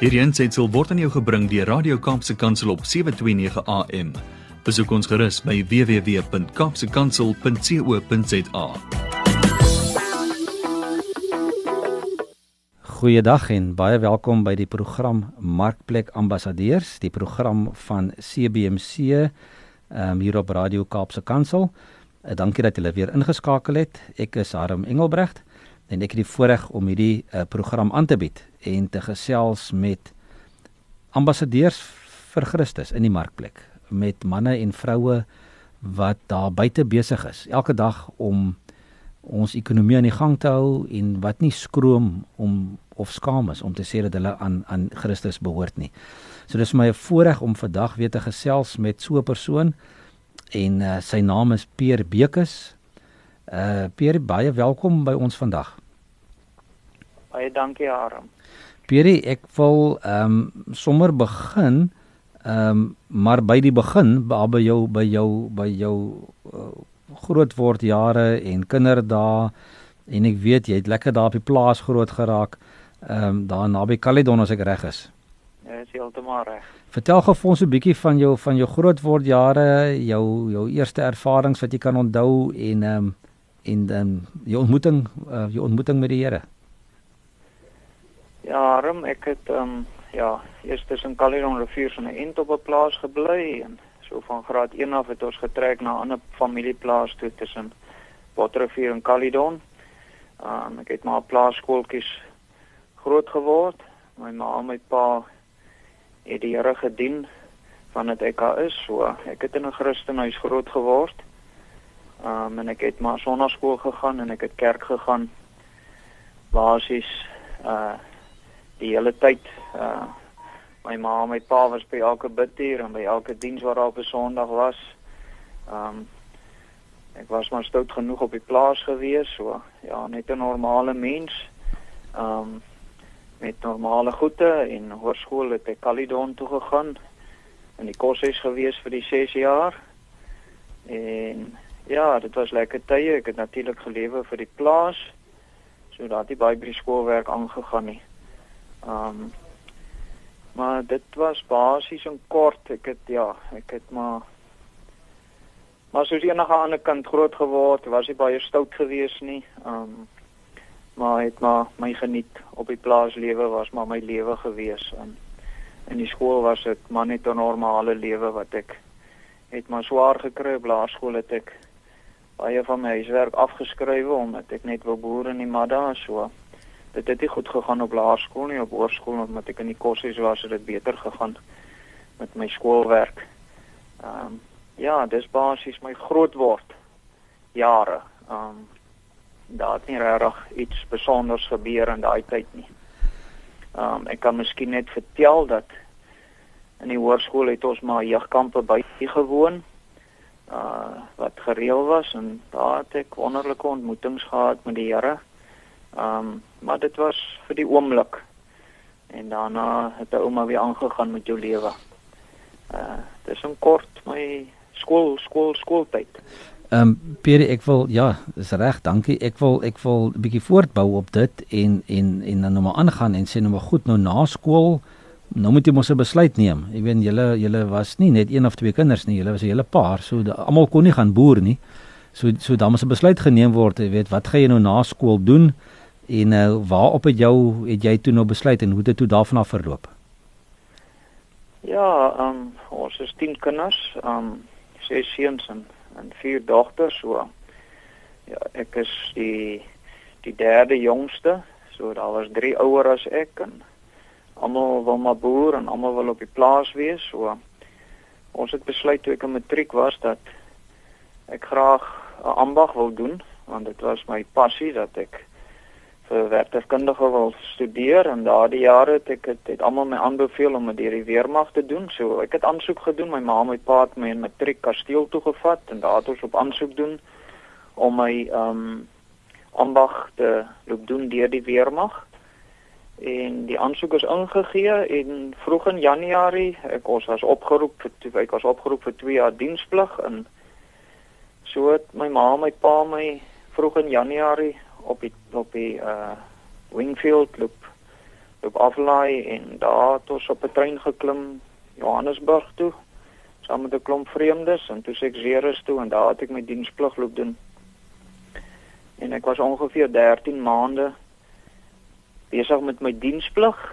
Hierdie aanseit word aan jou gebring deur Radio Kaapse Kansel op 7:29 AM. Besoek ons gerus by www.kapsekansel.co.za. Goeiedag en baie welkom by die program Markplek Ambassadeurs, die program van CBC um, hier op Radio Kaapse Kansel. Uh, dankie dat julle weer ingeskakel het. Ek is Harm Engelbrecht en ek het die voorreg om hierdie uh, program aan te bied en te gesels met ambassadeurs vir Christus in die markplek met manne en vroue wat daar buite besig is elke dag om ons ekonomie aan die gang te hou en wat nie skroom om of skaam is om te sê dat hulle aan aan Christus behoort nie. So dis my voorreg om vandag weer te gesels met so 'n persoon en uh, sy naam is Peer Bekes. Uh Peer, baie welkom by ons vandag. Baie dankie Aram. Pierre, ek wil ehm um, sommer begin ehm um, maar by die begin by jou by jou by jou uh, grootword jare en kinderdae en ek weet jy het lekker daar op die plaas groot geraak ehm um, daar naby Caledon as ek reg is. Ja, is heeltemal reg. Vertel gou vir ons 'n bietjie van jou van jou grootword jare, jou jou eerste ervarings wat jy kan onthou en ehm um, en dan um, jou ontmoeting uh, jou ontmoeting met die Here. Ja, Ram, ek het ehm um, ja, eers tussen Caledon rivier van 'n end op 'n plaas gebly en so van graad 1 af het ons getrek na 'n ander familieplaas toe tussen Waterrivier en Caledon. Ehm um, ek het maar plaaskooltjies groot geword. My ma en my pa het die Here gedien van dit ek is so. Ek het in 'n Christenhuis groot geword. Ehm um, en ek het maar sonnaarskool gegaan en ek het kerk gegaan. Basies uh die hele tyd uh my ma my pa was by elke bidtuur en by elke diens waar daar op 'n Sondag was. Um ek was maar stout genoeg op die plaas gewees, so ja, net 'n normale mens. Um met normale goede en hoërskool het ek Caledon toe gegaan in die koshuis gewees vir die 6 jaar. En ja, dit was lekker tye. Ek het natuurlik gelewe vir die plaas. So daar het die baie by die skoolwerk aangegaan nie. Ehm um, maar dit was basies en kort. Ek het ja, ek het maar maar soos enige ander kind groot geword, was hy baie stout geweest nie. Ehm um, maar het maar my geniet op die plaaslewe was maar my lewe geweest. Um, in die skool was dit maar net 'n normale lewe wat ek het maar swaar gekry op laerskool het ek baie van my huiswerk afgeskryf omdat ek net wou boer in die madda so dit het nie goed gegaan op laerskool nie op hoërskool omdat ek in die koshuis was het dit beter gegaan met my skoolwerk. Ehm um, ja, dis basies my grootword jare. Ehm um, daar het nie regtig iets spesiaals gebeur in daai tyd nie. Ehm um, ek kan miskien net vertel dat in die hoërskool het ons maar jeugkampe by gewoon uh wat gereël was en daar het ek wonderlike ontmoetings gehad met die Here. Ehm um, maar dit was vir die oomblik. En daarna het 'n ouma weer aangegaan met jou lewe. Uh dis 'n kort my skool skool skooltyd. Ehm um, Pierre, ek wil ja, dis reg, dankie. Ek wil ek wil 'n bietjie voortbou op dit en en en dan nou maar aangaan en sê nou maar goed nou na skool nou moet jy mos 'n besluit neem. Ek weet julle julle was nie net een of twee kinders nie, julle was 'n hele paar, so almal kon nie gaan boer nie. So so dan moet 'n besluit geneem word, jy weet, wat gaan jy nou na skool doen? En uh, waarop het jou het jy toe nou besluit en hoe het dit toe daarvan af verloop? Ja, ehm um, ons is 10 kinders, ehm um, ses seuns en en vier dogters so. Ja, ek is die die derde jongste, so daar was drie ouer as ek en almal wil maar boer en almal wil op die plaas wees, so ons het besluit toe ek in matriek was dat ek graag 'n ambag wil doen want dit was my passie dat ek vir werktuigkundige wil studeer en daardie jare het ek het, het almal my aanbeveel om dit die weermag te doen. So ek het aansoek gedoen. My ma en my pa het my in matriek kasteel toe gevat en daar het ons op aansoek doen om my ehm um, ambag te loop doen deur die weermag. En die aansoek is ingegee en vroeg in Januarie ek was opgeroep vir ek was opgeroep vir 2 jaar diensplig en so het my ma en my pa my vroeg in Januarie op die op die uh Wingfield loop loop aflaai en daar het ons op 'n trein geklim Johannesburg toe saam met 'n klomp vreemdes en toe ek Zeres toe en daar het ek my diensplig loop doen. En ek was ongeveer 13 maande besig met my diensplig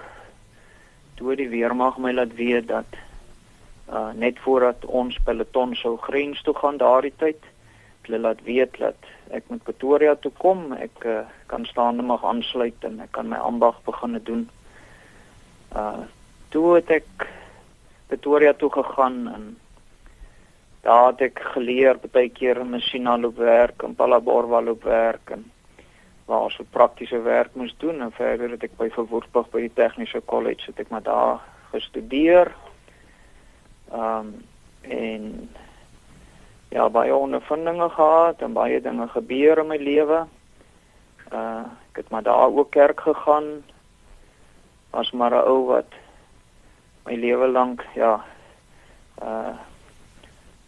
toe die weermag my laat weet dat uh net voordat ons peloton sou grens toe gaan daardie tyd hulle laat weet dat ek met Pretoria toe kom ek uh, kan staande mag aansluit en ek kan my ambag begin doen. Uh toe het ek Pretoria toe gegaan en daar het ek geleer baie keer in masjiena loop werk en Palaborwa loop werk en waar ons praktiese werk moes doen en verder het ek by Verwoerdburg by die tegniese kollege het ek maar daar gestudeer. Ehm um, en ja baie ondervindinge gehad en baie dinge gebeur in my lewe. Uh ek het maar daar ook kerk gegaan. Was maar 'n ou wat my lewe lank ja uh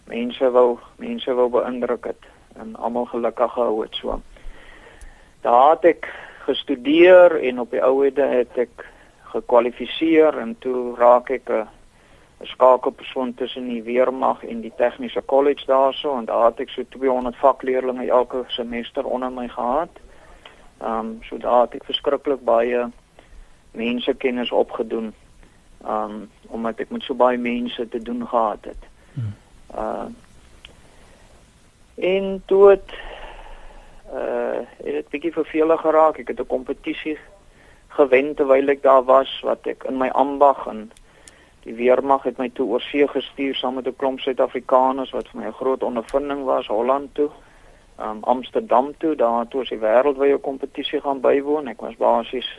mense wou mense wou beïndruk het en almal gelukkig gehou het so. Daar het ek gestudeer en op die ouede het ek gekwalifiseer en toe raak ek 'n skakelpersoon tussen die weermag en die tegniese kollege daarso en daar het ek so 200 vakleerlinge elke semester onder my gehad. Ehm um, so daar het ek verskriklik baie mense kennis opgedoen um omdat ek met so baie mense te doen gehad het. Hmm. Uh en toe het uh het dit bietjie vervelig geraak. Ek het 'n kompetisie gewen terwyl ek daar was wat ek in my ambag en die weermag het my toe oor see gestuur saam met 'n klomp Suid-Afrikaners wat vir my 'n groot ondervinding was Holland toe. Um Amsterdam toe, daar het ons die wêreldwye kompetisie gaan bywoon. Ek was basies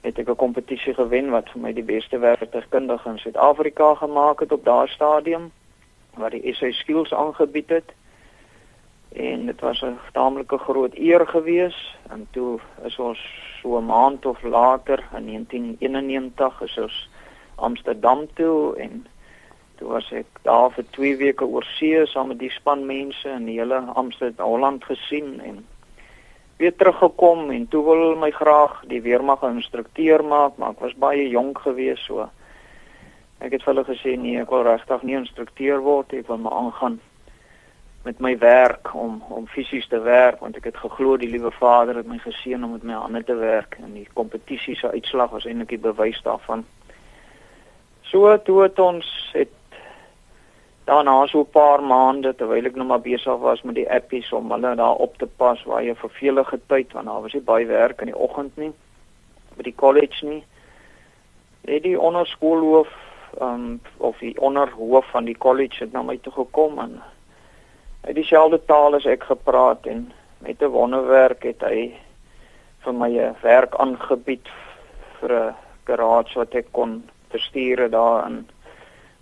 het ek 'n kompetisie gewen wat vir my die beste werktuigkundige in Suid-Afrika gemaak het op daardie stadium wat die SA Skills aangebied het. En dit was 'n taamlike groot eer gewees en toe is ons so 'n maand of later in 1991 is ons Amsterdam toe en toe was ek daar vir 2 weke oor see saam met die span mense in die hele Amsterdam Holland gesien en weer teruggekom en toe wil my graag die weermag instrukteur maak, maar ek was baie jonk gewees so. Ek het hulle gesê nee, ek wil regtig nie instrukteur word ek wil maar aangaan met my werk om om fisies te werk want ek het geglo die liewe Vader het my geseën om met my hande te werk en die kompetisie se uitslag was eintlik die bewys daarvan. So toe het ons het daarna so 'n paar maande terwyl ek nog maar besig was met die appies om hulle daar op te pas waar jy vervelige tyd want daar was nie baie werk in die oggend nie by die college nie. Het die onderskoolhoof um, of die onderhoof van die college het na my toe gekom en hy dieselfde taal as ek gepraat en met 'n wonderwerk het hy vir my 'n werk aangebied vir 'n garage wat ek kon bestuur daar in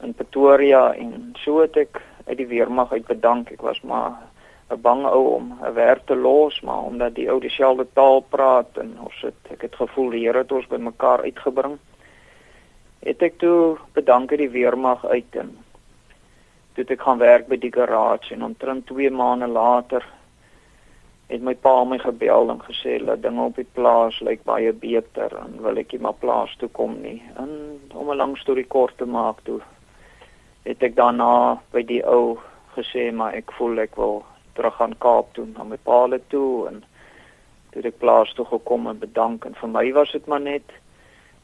in Pretoria en so het ek uit die weermag uit bedank. Ek was maar 'n bang ou om 'n werk te los, maar omdat die ou dieselfde taal praat en ons het ek het gevoel die Here het ons bymekaar uitgebring. Het ek toe bedank uit die weermag uit en toe ek gaan werk by die garage en omtrent 2 maande later het my pa my gebel en gesê dat dinge op die plaas lyk baie beter en wil ek nie maar plaas toe kom nie. En om 'n lang storie kort te maak, toe het ek daarna by die ou gesê maar ek voel ek wil terug gaan Kaap toe na my paale toe en toe ek plaas toe gekom en bedank en vir my was dit maar net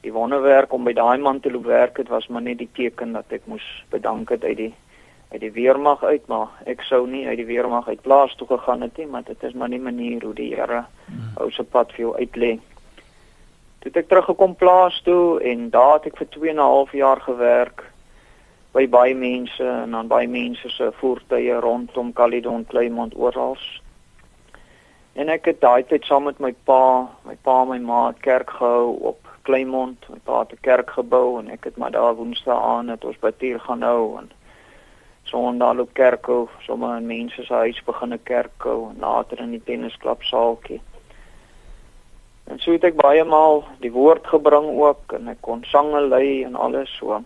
die wonderwerk om by daai man te loop werk het was maar net die teken dat ek moes bedank het uit die uit die weermag uit maar ek sou nie uit die weermag uit plaas toe gegaan het nie maar dit is maar nie manier hoe die Here hmm. ou se pad vir jou uitlê Toe ek teruggekom plaas toe en daar het ek vir 2 en 'n half jaar gewerk by baie mense en aan baie mense se voertuie rondom Caledon, Kleinmond oral. En ek het daai tyd saam met my pa, my pa en my ma het kerk gehou op Kleinmond. My pa het 'n kerk gebou en ek het maar daar woensdae aan het ons batuur gaan hou en Sondag loop kerk hou, sommer in mense se huis begin 'n kerk hou en later in die tennisklub saaltjie. En so het ek baie maal die woord gebring ook en ek kon sange lei en alles so.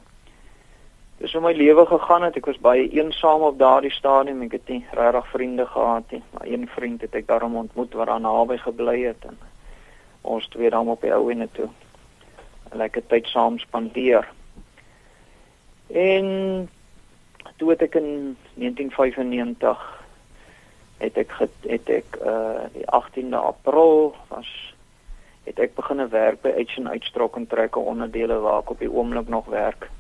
Dis hoe my lewe gegaan het. Ek was baie eensaam op daardie stadium. Ek het nie regtig vriende gehad nie. Maar een vriend het ek daarom ontmoet wat daar naby gebly het en ons twee dan op die ou en toe lekker tyd saam spandeer. En toe het ek in 1995 het ek het ek uh die 18de April was het ek begin werk by Uitstrok en Trekker onderdele waar ek op die oomblik nog werk.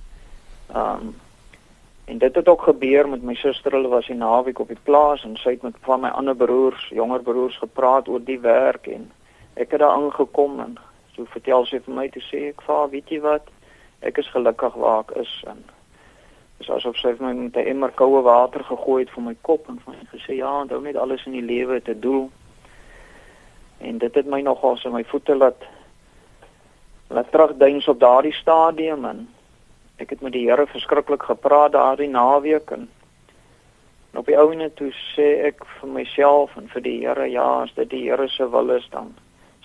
Um en dit het ook gebeur met my suster, hulle was in naweek op die plaas en sy het met van my ander broers, jonger broers gepraat oor die werk en ek het daar aangekom en so vertel sy vir my te sê ek va, weet jy wat? Ek is gelukkig waar ek is en dis asof sy my met 'n emmer koue water gegooi het vir my kop en vir my gesê ja, onthou net alles in die lewe te doel. En dit het my nogal so my voete laat laat terugduins op daardie stadium en ek het met die Here verskriklik gepraat daardie naweek en, en op die ouene toe sê ek vir myself en vir die Here ja as dit die Here se wil is dan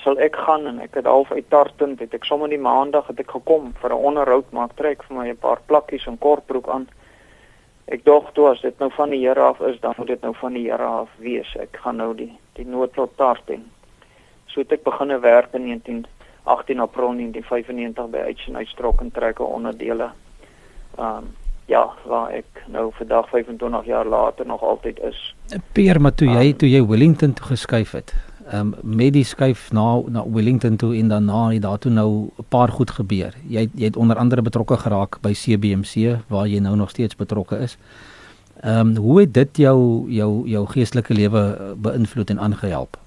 sal ek gaan en ek het half uittartend het ek sommer die maandag het ek gekom vir 'n onderhoud maar ek trek vir my 'n paar plakkies en kortbroek aan ek dog toe as dit nou van die Here af is dan moet dit nou van die Here af wees ek gaan nou die die noodlot tarten so het ek begine werk in 19 18 April 1995 by Action Uitstrok en Trekker onderdele. Ehm um, ja, waar ek nou vandag 25 jaar later nog altyd is. Peer, maar toe jy um, toe jy Wellington toe geskuif het. Ehm um, met die skuif na na Wellington toe en dan na het daar toe nou 'n paar goed gebeur. Jy jy het onder andere betrokke geraak by CBMC waar jy nou nog steeds betrokke is. Ehm um, hoe het dit jou jou jou geestelike lewe beïnvloed en aangehelp?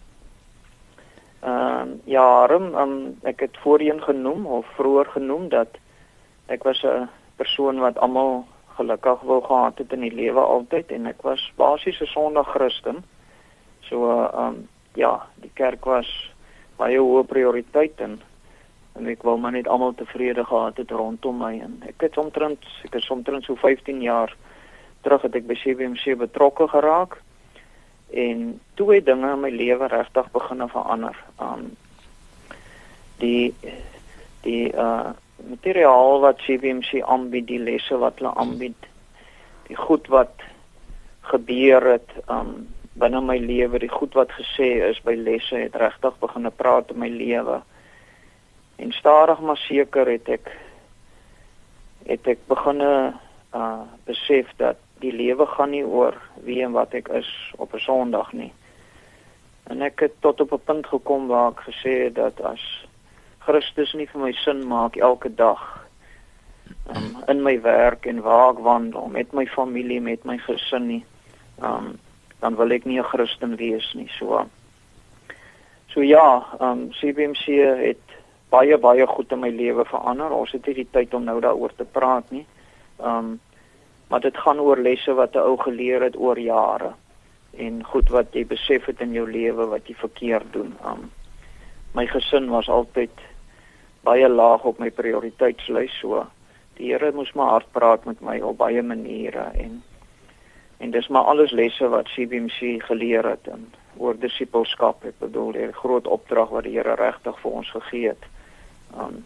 Ehm uh, ja, rum, um, ek het voorheen genoem of vroeër genoem dat ek was 'n persoon wat almal gelukkig wou gehad het in die lewe altyd en ek was basies 'n Sondag Christen. So ehm um, ja, die kerk was baie hoë prioriteit en en ek wou maar net almal tevrede gehad het rondom my en ek het omtrent ek is omtrent so 15 jaar terug het ek by CWMC betrokke geraak en toe het dinge in my lewe regtig begin verander. Um die die uh materiaal wat CBMC aanbied, die lesse wat hulle aanbied, die goed wat gebeur het um binne my lewe, die goed wat gesê is by lesse het regtig begin praat in my lewe. En stadig maar seker het ek het ek begin uh besef dat die lewe gaan nie oor wie en wat ek is op 'n Sondag nie. En ek het tot op 'n punt gekom waar ek gesê het dat as Christus nie vir my sin maak elke dag um, in my werk en waar ek wandel met my familie, met my gesin nie, um, dan wil ek nie 'n Christen wees nie. So So ja, um CBMC het baie baie goed in my lewe verander. Ons het nie die tyd om nou daaroor te praat nie. Um maar dit gaan oor lesse wat 'n ou geleer het oor jare en goed wat jy besef het in jou lewe wat jy verkeerd doen. Um my gesin was altyd baie laag op my prioriteitslys so. Die Here moes maar hard praat met my op baie maniere en en dis maar alles lesse wat CBMC geleer het en oor disippelskap. Ek bedoel, 'n groot opdrag wat die Here regtig vir ons gegee het. Um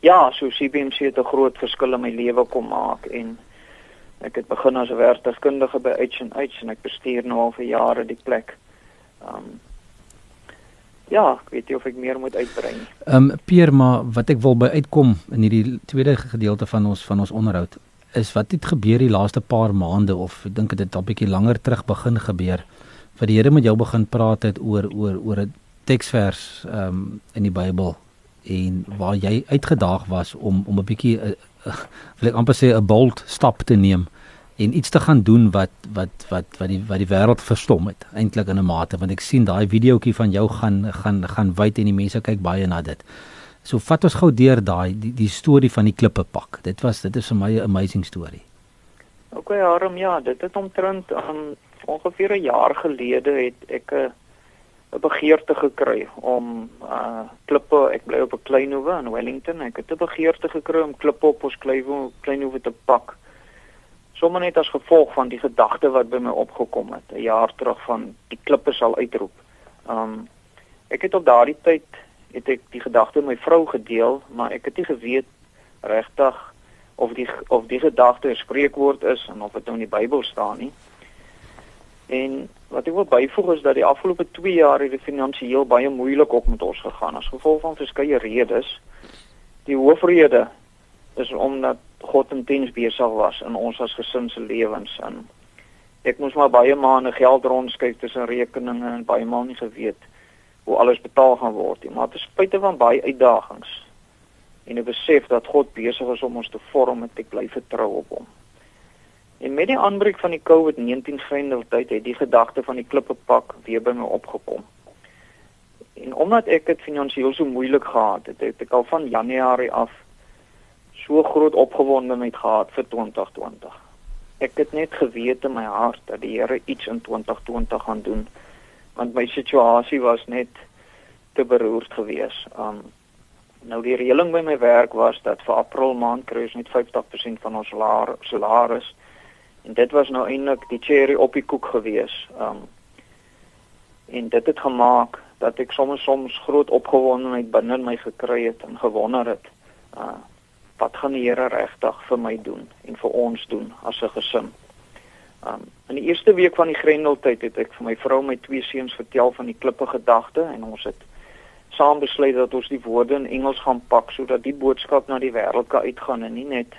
ja, so CBMC het 'n groot verskil in my lewe kom maak en Ek het begin as 'n werktuigkundige by H&H en ek bestuur nou al vir jare die plek. Um Ja, ek weet nie of ek meer moet uitbrei nie. Ehm um, Pier, maar wat ek wil by uitkom in hierdie tweede gedeelte van ons van ons onderhoud is wat het gebeur die laaste paar maande of ek dink dit het al bietjie langer terug begin gebeur wat die Here met jou begin praat het oor oor oor 'n teksvers um, in die Bybel en waar jy uitgedaag was om om 'n bietjie uh, uh, wil ek amper sê 'n bold stap te neem en iets te gaan doen wat wat wat wat die wat die wêreld verstom het eintlik in 'n mate want ek sien daai videoetjie van jou gaan gaan gaan wyd en die mense kyk baie na dit. So vat ons gou deur daai die, die storie van die klippe pak. Dit was dit is vir my 'n amazing storie. OK, Aram, ja, dit het omtrent um, ongeveer 'n jaar gelede het ek 'n 'n begeerte gekry om uh klippe, ek bly op 'n klein hoewe in Wellington. Ek het 'n begeerte gekry om klippe op ons klein klein hoewe te pak sommer net as gevolg van die gedagte wat by my opgekom het 'n jaar terug van die klippe sal uitroep. Um ek het op daardie tyd het ek die gedagte met my vrou gedeel, maar ek het nie geweet regtig of die of die gedagte 'n spreekwoord is en of dit nou in die Bybel staan nie. En wat ek wil byvoeg is dat die afgelope 2 jaar het finansiëel baie moeilik op met ons gegaan as gevolg van verskeie redes. die hoofrede is omdat God intens besig was in ons as gesin se lewens en ek moes maar baie maande geld rondskuif tussen rekeninge en baie maal nie geweet hoe alles betaal gaan word nie maar ten spyte van baie uitdagings en 'n besef dat God besig is om ons te vorm en ek bly vertrou op hom. En met die aanbreek van die COVID-19 grendeltyd het die gedagte van die klippepak weer by my opgekom. En omdat ek dit finansiëel so moeilik gehad het, het ek al van Januarie af so groot opgewondenheid gehad vir 2020. Ek het net geweet in my hart dat die Here iets in 2020 gaan doen want my situasie was net te beroerd geweest. Um nou die reëling by my werk was dat vir April maand kry ons net 50% van ons salaris en dit was nou eintlik die cherry op die koek geweest. Um en dit het gemaak dat ek soms soms groot opgewondenheid binne my gekry het en gewonder het uh wat gaan die Here regtig vir my doen en vir ons doen as 'n gesin. Um in die eerste week van die Grendeltyd het ek vir my vrou en my twee seuns vertel van die klippe gedagte en ons het saam besluit dat ons die woorde in Engels gaan pak sodat die boodskap na die wêreld kan uitgaan en nie net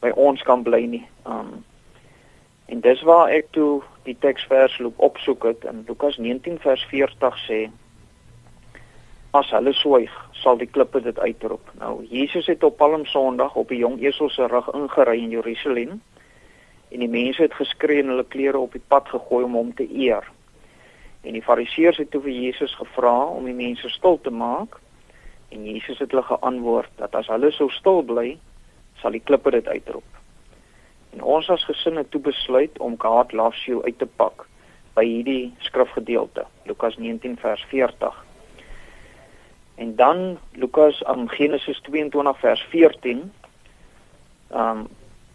by ons kan bly nie. Um en dis waar ek toe die teksvers loop opsoek het in Lukas 19 vers 40 sê as hulle swyg sal die klippe dit uitroep. Nou Jesus het op Palm Sondag op 'n jong esel se rug ingery in Jerusalem en die mense het geskree en hulle klere op die pad gegooi om hom te eer. En die Fariseërs het toe vir Jesus gevra om die mense stil te maak en Jesus het hulle geantwoord dat as hulle sou stil bly, sal die klippe dit uitroep. En ons as gesin het toe besluit om God loves you uit te pak by hierdie skrifgedeelte, Lukas 19 vers 40. En dan Lukas um, Genesis 22 vers 14. Um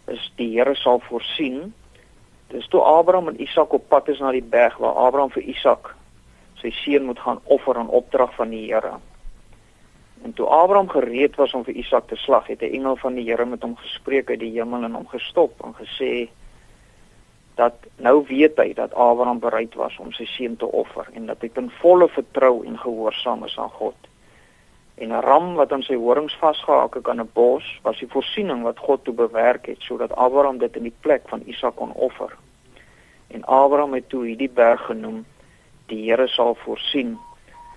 is die Here sal voorsien. Dis toe Abraham en Isak op pad is na die berg waar Abraham vir Isak sy seun moet gaan offer aan opdrag van die Here. En toe Abraham gereed was om vir Isak te slag, het 'n engel van die Here met hom gespreek uit die hemel en hom gestop en gesê dat nou weet hy dat Abraham bereid was om sy seun te offer en dat hy ten volle vertrou en gehoorsaam is aan God en 'n ram wat aan sy horings vasgehake kan 'n bos was die voorsiening wat God toe bewerk het sodat Abraham dit in die plek van Isak kon offer. En Abraham het toe hierdie berg genoem die Here sal voorsien.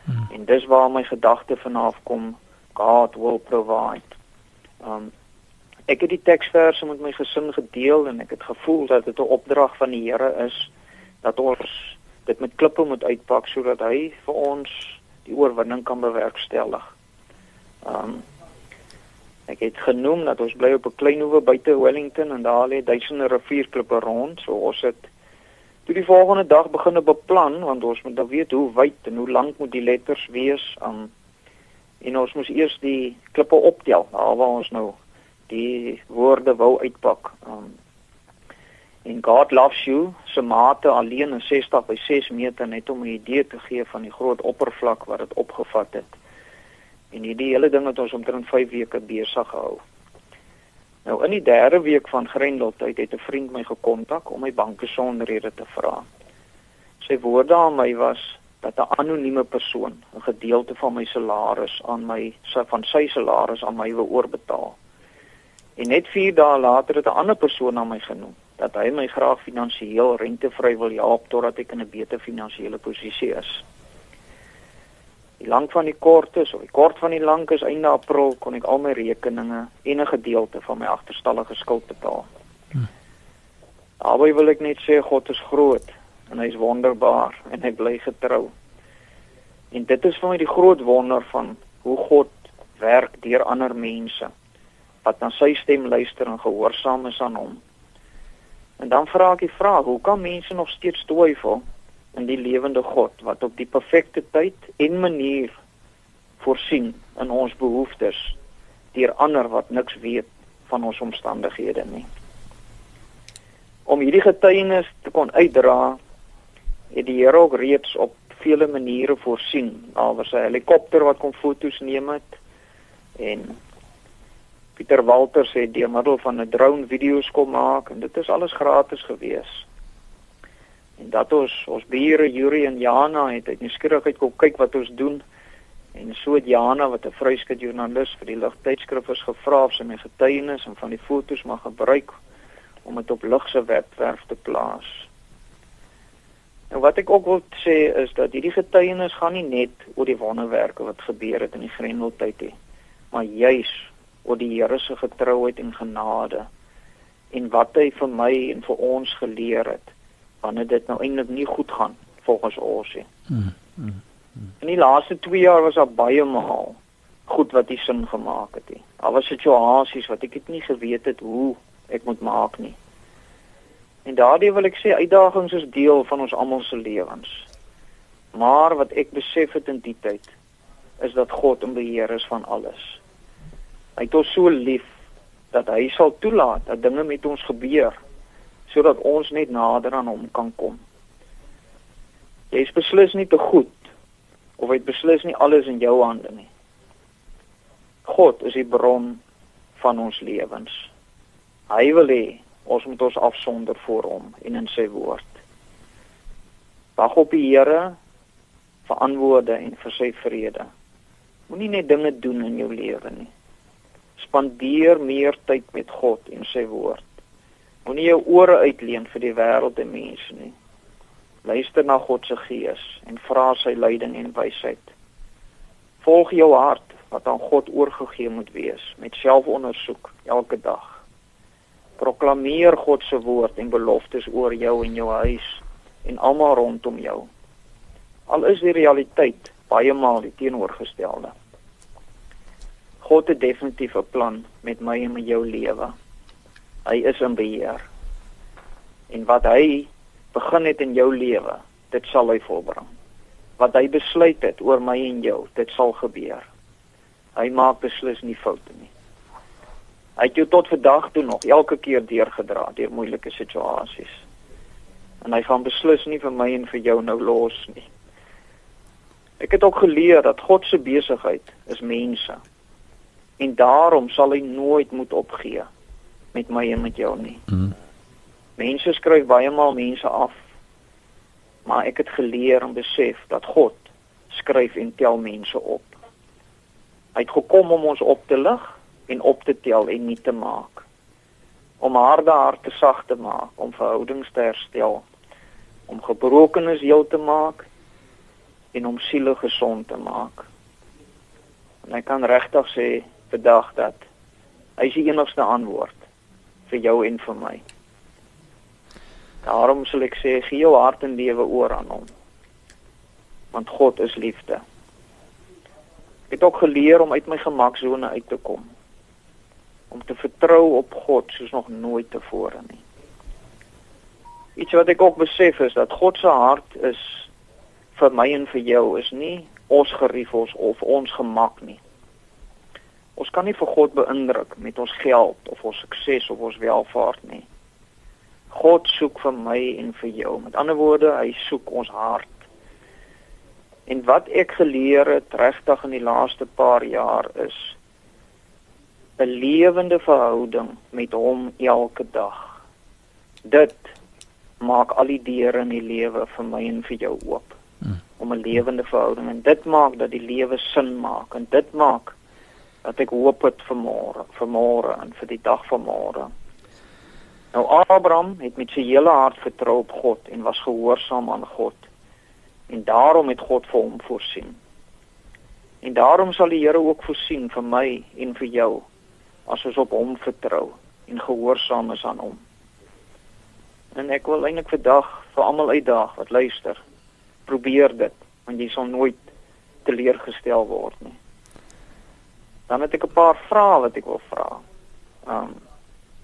Hmm. En dis waar my gedagte vanaf kom God will provide. Um ek het die teksverse met my gesin gedeel en ek het gevoel dat dit 'n opdrag van die Here is dat ons dit met klippe moet uitpak sodat hy vir ons die oorwinning kan bewerkstellig. Ehm um, ek het genoem dat ons bly op 'n klein hoewe buite Wellington en daar lê duisende rivierklippe rond, so ons het toe die volgende dag begine beplan want ons moet dan weet hoe wyd en hoe lank moet die letters wees. Ehm um, en ons moes eers die klippe optel, daar waar ons nou die woorde wou uitpak. Ehm um, en God loves you se mate alleen in 60 by 6 meter net om 'n idee te gee van die groot oppervlak wat dit opgevat het. En hierdie hele ding het ons omtrent 5 weke besig gehou. Nou in die derde week van Grendeltyd het 'n vriend my gekontak om my bankbesonderhede te vra. Sy woorde aan my was dat 'n anonieme persoon 'n gedeelte van my salaris aan my van sy salaris aan my wil oorbetaal. En net 4 dae later het 'n ander persoon aan my genoem dat hy my graag finansiëel rentevry wil help totdat ek in 'n beter finansiële posisie is. Die lank van die kort is of die kort van die lank is einde April kon ek al my rekeninge en 'n gedeelte van my agterstallige skuld betaal. Hm. Albei wil ek net sê God is groot en hy is wonderbaar en hy bly getrou. En dit is vir my die groot wonder van hoe God werk deur ander mense wat na sy stem luister en gehoorsaam is aan hom. En dan vra ek die vraag, hoe kan mense nog steeds twyfel in die lewende God wat op die perfekte tyd en manier voorsien in ons behoeftes deur ander wat niks weet van ons omstandighede nie. Om hierdie getuienis te kon uitdra, het die Here ook reeds op vele maniere voorsien. Daar was 'n helikopter wat kom foto's neem het en Pieter Walters het deur middel van 'n drone video's kom maak en dit is alles gratis gewees en dat ons ons bure Yuri en Jana het uit nuuskierigheid kom kyk wat ons doen En so het Jana wat 'n vryskut joernalis vir die ligtydskrif is gevra of sy my getuienis en van die fotos mag gebruik om dit op lig se webwerf te plaas. En wat ek ook wil sê is dat hierdie getuienis gaan nie net oor die wonderwerke wat gebeur het in die Grendeltyd nie, maar juis oor die Here se getrouheid en genade en wat hy vir my en vir ons geleer het wanneer dit nou eintlik nie goed gaan volgens ons nie. Hmm, hmm. In die laaste 2 jaar was daar baie maal goed wat die sin gemaak het. He. Daar was situasies wat ek nie geweet het hoe ek moet maak nie. En daardie wil ek sê uitdagings is deel van ons almal se lewens. Maar wat ek besef het in die tyd is dat God in beheer is van alles. Hy het ons so lief dat hy sal toelaat dat dinge met ons gebeur sodat ons net nader aan hom kan kom. Jy is beslis nie te goed of hy beslis nie alles in jou hande nie. God is die bron van ons lewens. Hy wil hê ons moet ons afsonder voor hom en in sy woord. Wag op die Here vir antwoorde en vir sy vrede. Moenie net dinge doen in jou lewe nie. Spandeer meer tyd met God en sy woord. Moenie jou ore uitleen vir die wêreld en mense nie. Luister na God se gees en vra sy leiding en wysheid. Volg jou hart wat aan God oorgegee moet wees met selfondersoek elke dag. Proklameer God se woord en beloftes oor jou en jou huis en almal rondom jou. Al is die realiteit baie maal die teenoorgestelde. God het definitief 'n plan met my en met jou lewe. Hy is in beheer. En wat hy begin het in jou lewe, dit sal hy volbring. Wat hy besluit het oor my en jou, dit sal gebeur. Hy maak beslis nie foute nie. Hy het jou tot vandag toe nog elke keer deurgedra deur moeilike situasies. En hy gaan beslis nie vir my en vir jou nou los nie. Ek het ook geleer dat God se besigheid is mense. En daarom sal hy nooit moet opgee met my en met jou nie. Mm. Mense skryf baie maal mense af. Maar ek het geleer en besef dat God skryf en tel mense op. Hy het gekom om ons op te lig en op te tel en nie te maak. Om harde harte sag te maak, om verhoudings te herstel, om gebrokenes heel te maak en om siele gesond te maak. En ek kan regtig sê vandag dat hy is die enigste antwoord vir jou en vir my. Daarom sal ek sê gee jou hart en lewe oor aan hom. Want God is liefde. Ek het ook geleer om uit my gemaksone uit te kom. Om te vertrou op God soos nog nooit tevore nie. Iets wat ek ook besef is dat God se hart is vir my en vir jou is nie ons gerief ons of ons gemak nie. Ons kan nie vir God beïndruk met ons geld of ons sukses of ons welvaart nie. God soek vir my en vir jou. Met ander woorde, hy soek ons hart. En wat ek geleer het regtig in die laaste paar jaar is 'n lewende verhouding met hom elke dag. Dit maak al die deure in die lewe vir my en vir jou oop. Hmm. Om 'n lewende verhouding en dit maak dat die lewe sin maak en dit maak dat ek hoop het vir môre, vir môre en vir die dag van môre. Nou Abraham het met sy hele hart vertrou op God en was gehoorsaam aan God. En daarom het God vir hom voorsien. En daarom sal die Here ook voorsien vir my en vir jou as ons op hom vertrou en gehoorsaam is aan hom. En ek wil eintlik vandag vir almal uitdaag wat luister. Probeer dit want jy sal nooit teleurgestel word nie. Dan het ek 'n paar vrae wat ek wil vra. Um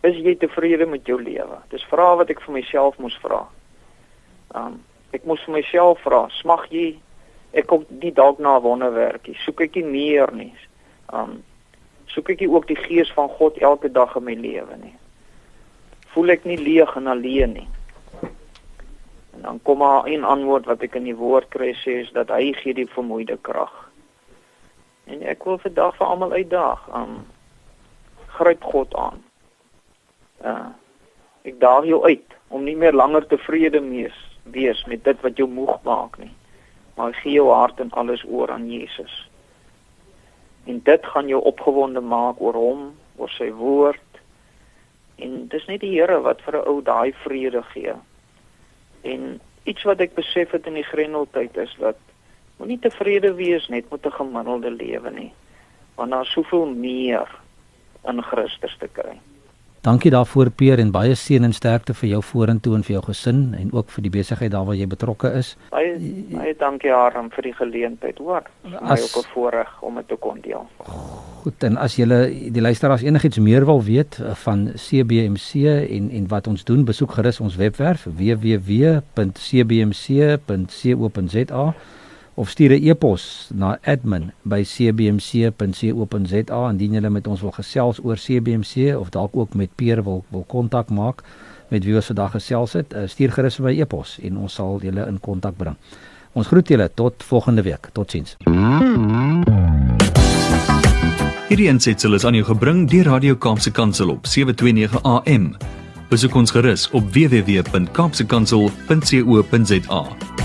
Is jy tevrede met jou lewe? Dis vrae wat ek vir myself moes vra. Um ek moes vir myself vra, smag jy ek kom die dalk na wonderwerkie. Soek ek nie meer nie. Um soek ek ook die gees van God elke dag in my lewe nie. Voel ek nie leeg en alleen nie. En dan kom maar 'n antwoord wat ek in die woord kry sê is dat hy gee die vermoeide krag. En ek wil vandag vir almal uitdaag, um gryp God aan. Uh ek daag jou uit om nie meer langer tevrede mees wees met dit wat jou moeg maak nie. Maar gee jou hart en alles oor aan Jesus. En dit gaan jou opgewonde maak oor hom, oor sy woord. En dis net die Here wat vir 'n ou daai vrede gee. En iets wat ek besef het in die Grendeltyd is dat moenie tevrede wees net met 'n gemiddelde lewe nie, want daar's soveel meer in Christus te kry. Dankie daarvoor Peer en baie seën en sterkte vir jou vorentoe en vir jou gesin en ook vir die besigheid daar waar jy betrokke is. Baie baie dankie Aram vir die geleentheid, hoor. My ook 'n voorreg om dit te kon deel. Goed, en as julle die luisteraars enigiets meer wil weet eh, van CBMC en en wat ons doen, besoek gerus ons webwerf www.cbmc.co.za of stuur 'n e-pos na admin@cbmc.co.za indien jy met ons wil gesels oor CBMC of dalk ook met Peer wil wil kontak maak met wie ons vandag gesels het. Uh, stuur gerus my e-pos en ons sal julle in kontak bring. Ons groet julle tot volgende week. Totsiens. Hierdie ensitsel is aan jou gebring deur Radio Kaapse Kansel op 729 AM. Besoek ons gerus op www.kaapsekansel.co.za.